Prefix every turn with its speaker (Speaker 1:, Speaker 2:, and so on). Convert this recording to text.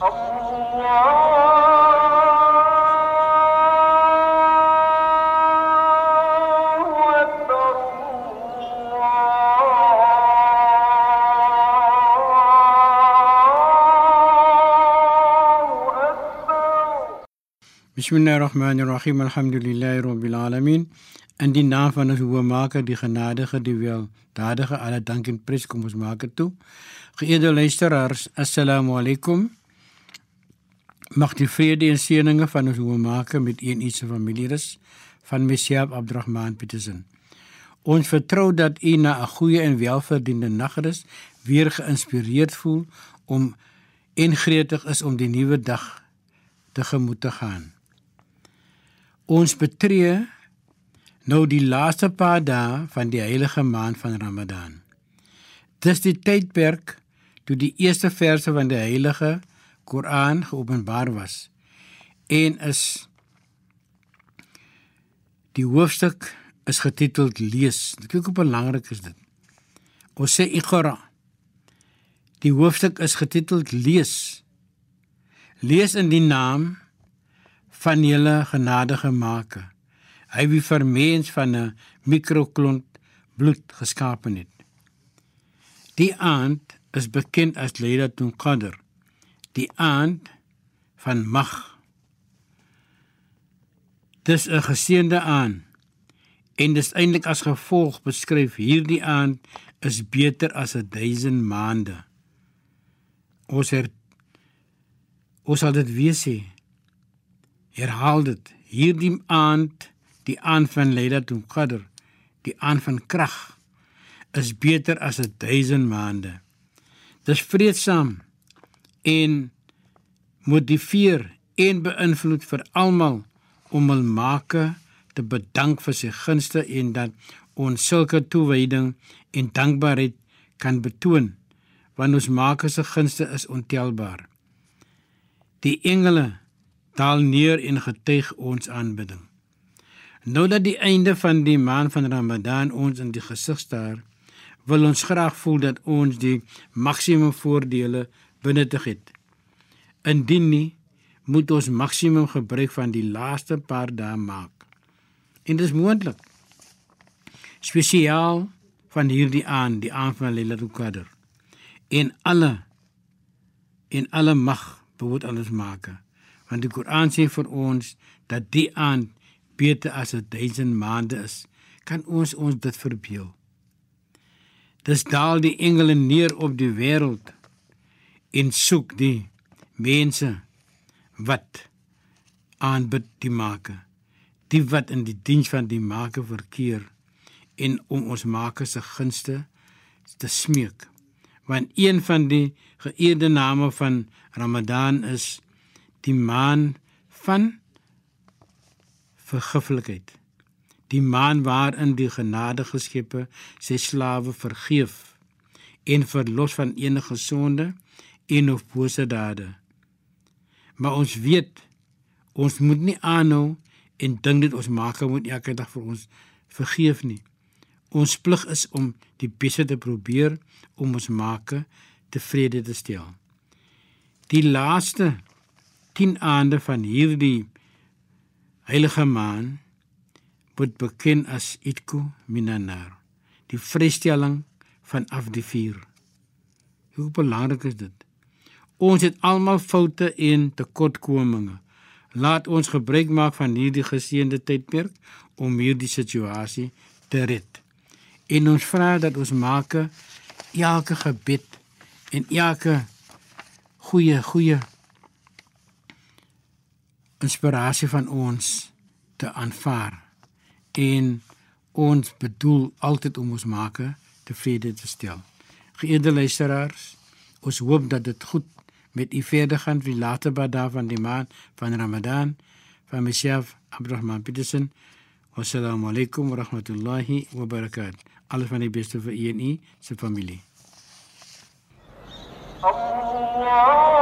Speaker 1: الله أكبر الله أكبر
Speaker 2: Bismillahirrahmanirrahim. Alhamdulillahi rabbil alamin. In die naam van ons Hoëmaker, die genadige, die weldadige, alle dank en prys kom ons maak dit toe. Geëerde luisteraars, assalamu alaykum. Mag die vrede en seëninge van ons Hoëmaker met u en u se familie rus van Messiah Abdurrahman Petersen. Ons vertrou dat u na 'n goeie en welverdiende nagrus weer geïnspireerd voel om en gretig is om die nuwe dag tegemoet te gaan. Ons betree nou die laaste paar dae van die heilige maand van Ramadan. Dis die tydperk toe die eerste verse van die heilige Koran geopenbaar was en is die hoofstuk is getiteld lees. Kyk hoe belangrik is dit. Ons sê Iqra. Die hoofstuk is getiteld lees. Lees in die naam van julle genadige Maker. Hy wie vir mens van 'n mikroklont bloed geskape het. Die aand is bekend as Lailatul Qadr, die aand van mag. Dis 'n geseënde aand en dis eintlik as gevolg beskryf hierdie aand is beter as 'n duisend maande. Ons her ons sal dit weer sê. Herhaal dit. Hierdie aand, die aand van Lailatul Qadr, die aand van krag is beter as 'n duisend maande. Dis vreedsaam en motiveer en beïnvloed vir almal om hul maker te bedank vir sy gunste en dat ons sulke toewyding en dankbaarheid kan betoon want ons maker se gunste is ontelbaar. Die engele daal neer en getuig ons aanbidding. Nou dat die einde van die maand van Ramadan ons in die gesig staar, wil ons graag voel dat ons die maksimum voordele benuttig het. Indien nie, moet ons maksimum gebruik van die laaste paar dae maak. En dit is moontlik. Spesiaal van hierdie aan, die aan van Lailatul Qadr. En alle en alle mag behoort aan ons maak. Want die Koran sê vir ons dat die aan beter as 'n duisend maande is. Kan ons ons dit verbeel? Dis daal die engele neer op die wêreld en soek die mense wat aanbid die Maker. Die wat in die diens van die Maker verkeer en om ons Maker se gunste te smeek. Want een van die geëerde name van Ramadan is die maan van vergiflikheid. Die maan waarin die genadige skepe sy slawe vergeef en verlos van enige sonde en of bose dade. Maar ons weet ons moet nie aanhou en dink dit ons maak moet elke dag vir ons vergeef nie. Ons plig is om die beste te probeer om ons maak tevrede te stel. Die laaste 10 aande van hierdie heilige maan word bekend as Itku Minanar, die vrystelling van af die vuur. Hoe belangrik is dit? Ons het almal foute en tekortkominge. Laat ons gebruik maak van hierdie geseënde tydperk om hierdie situasie te red. En ons vra dat ons maak elke gebed en elke goeie goeie inspirasie van ons te aanvaar en ons bedoel altyd om ons maak tevrede te stel. Geëerde luisteraars, ons hoop dat dit goed met u verdigend wie later bada van die maand van Ramadan van Mesjaf Abdurrahman Petersen. Assalamu alaykum wa rahmatullahi wa barakat. Alles van die beste vir u en u se familie.
Speaker 1: Allah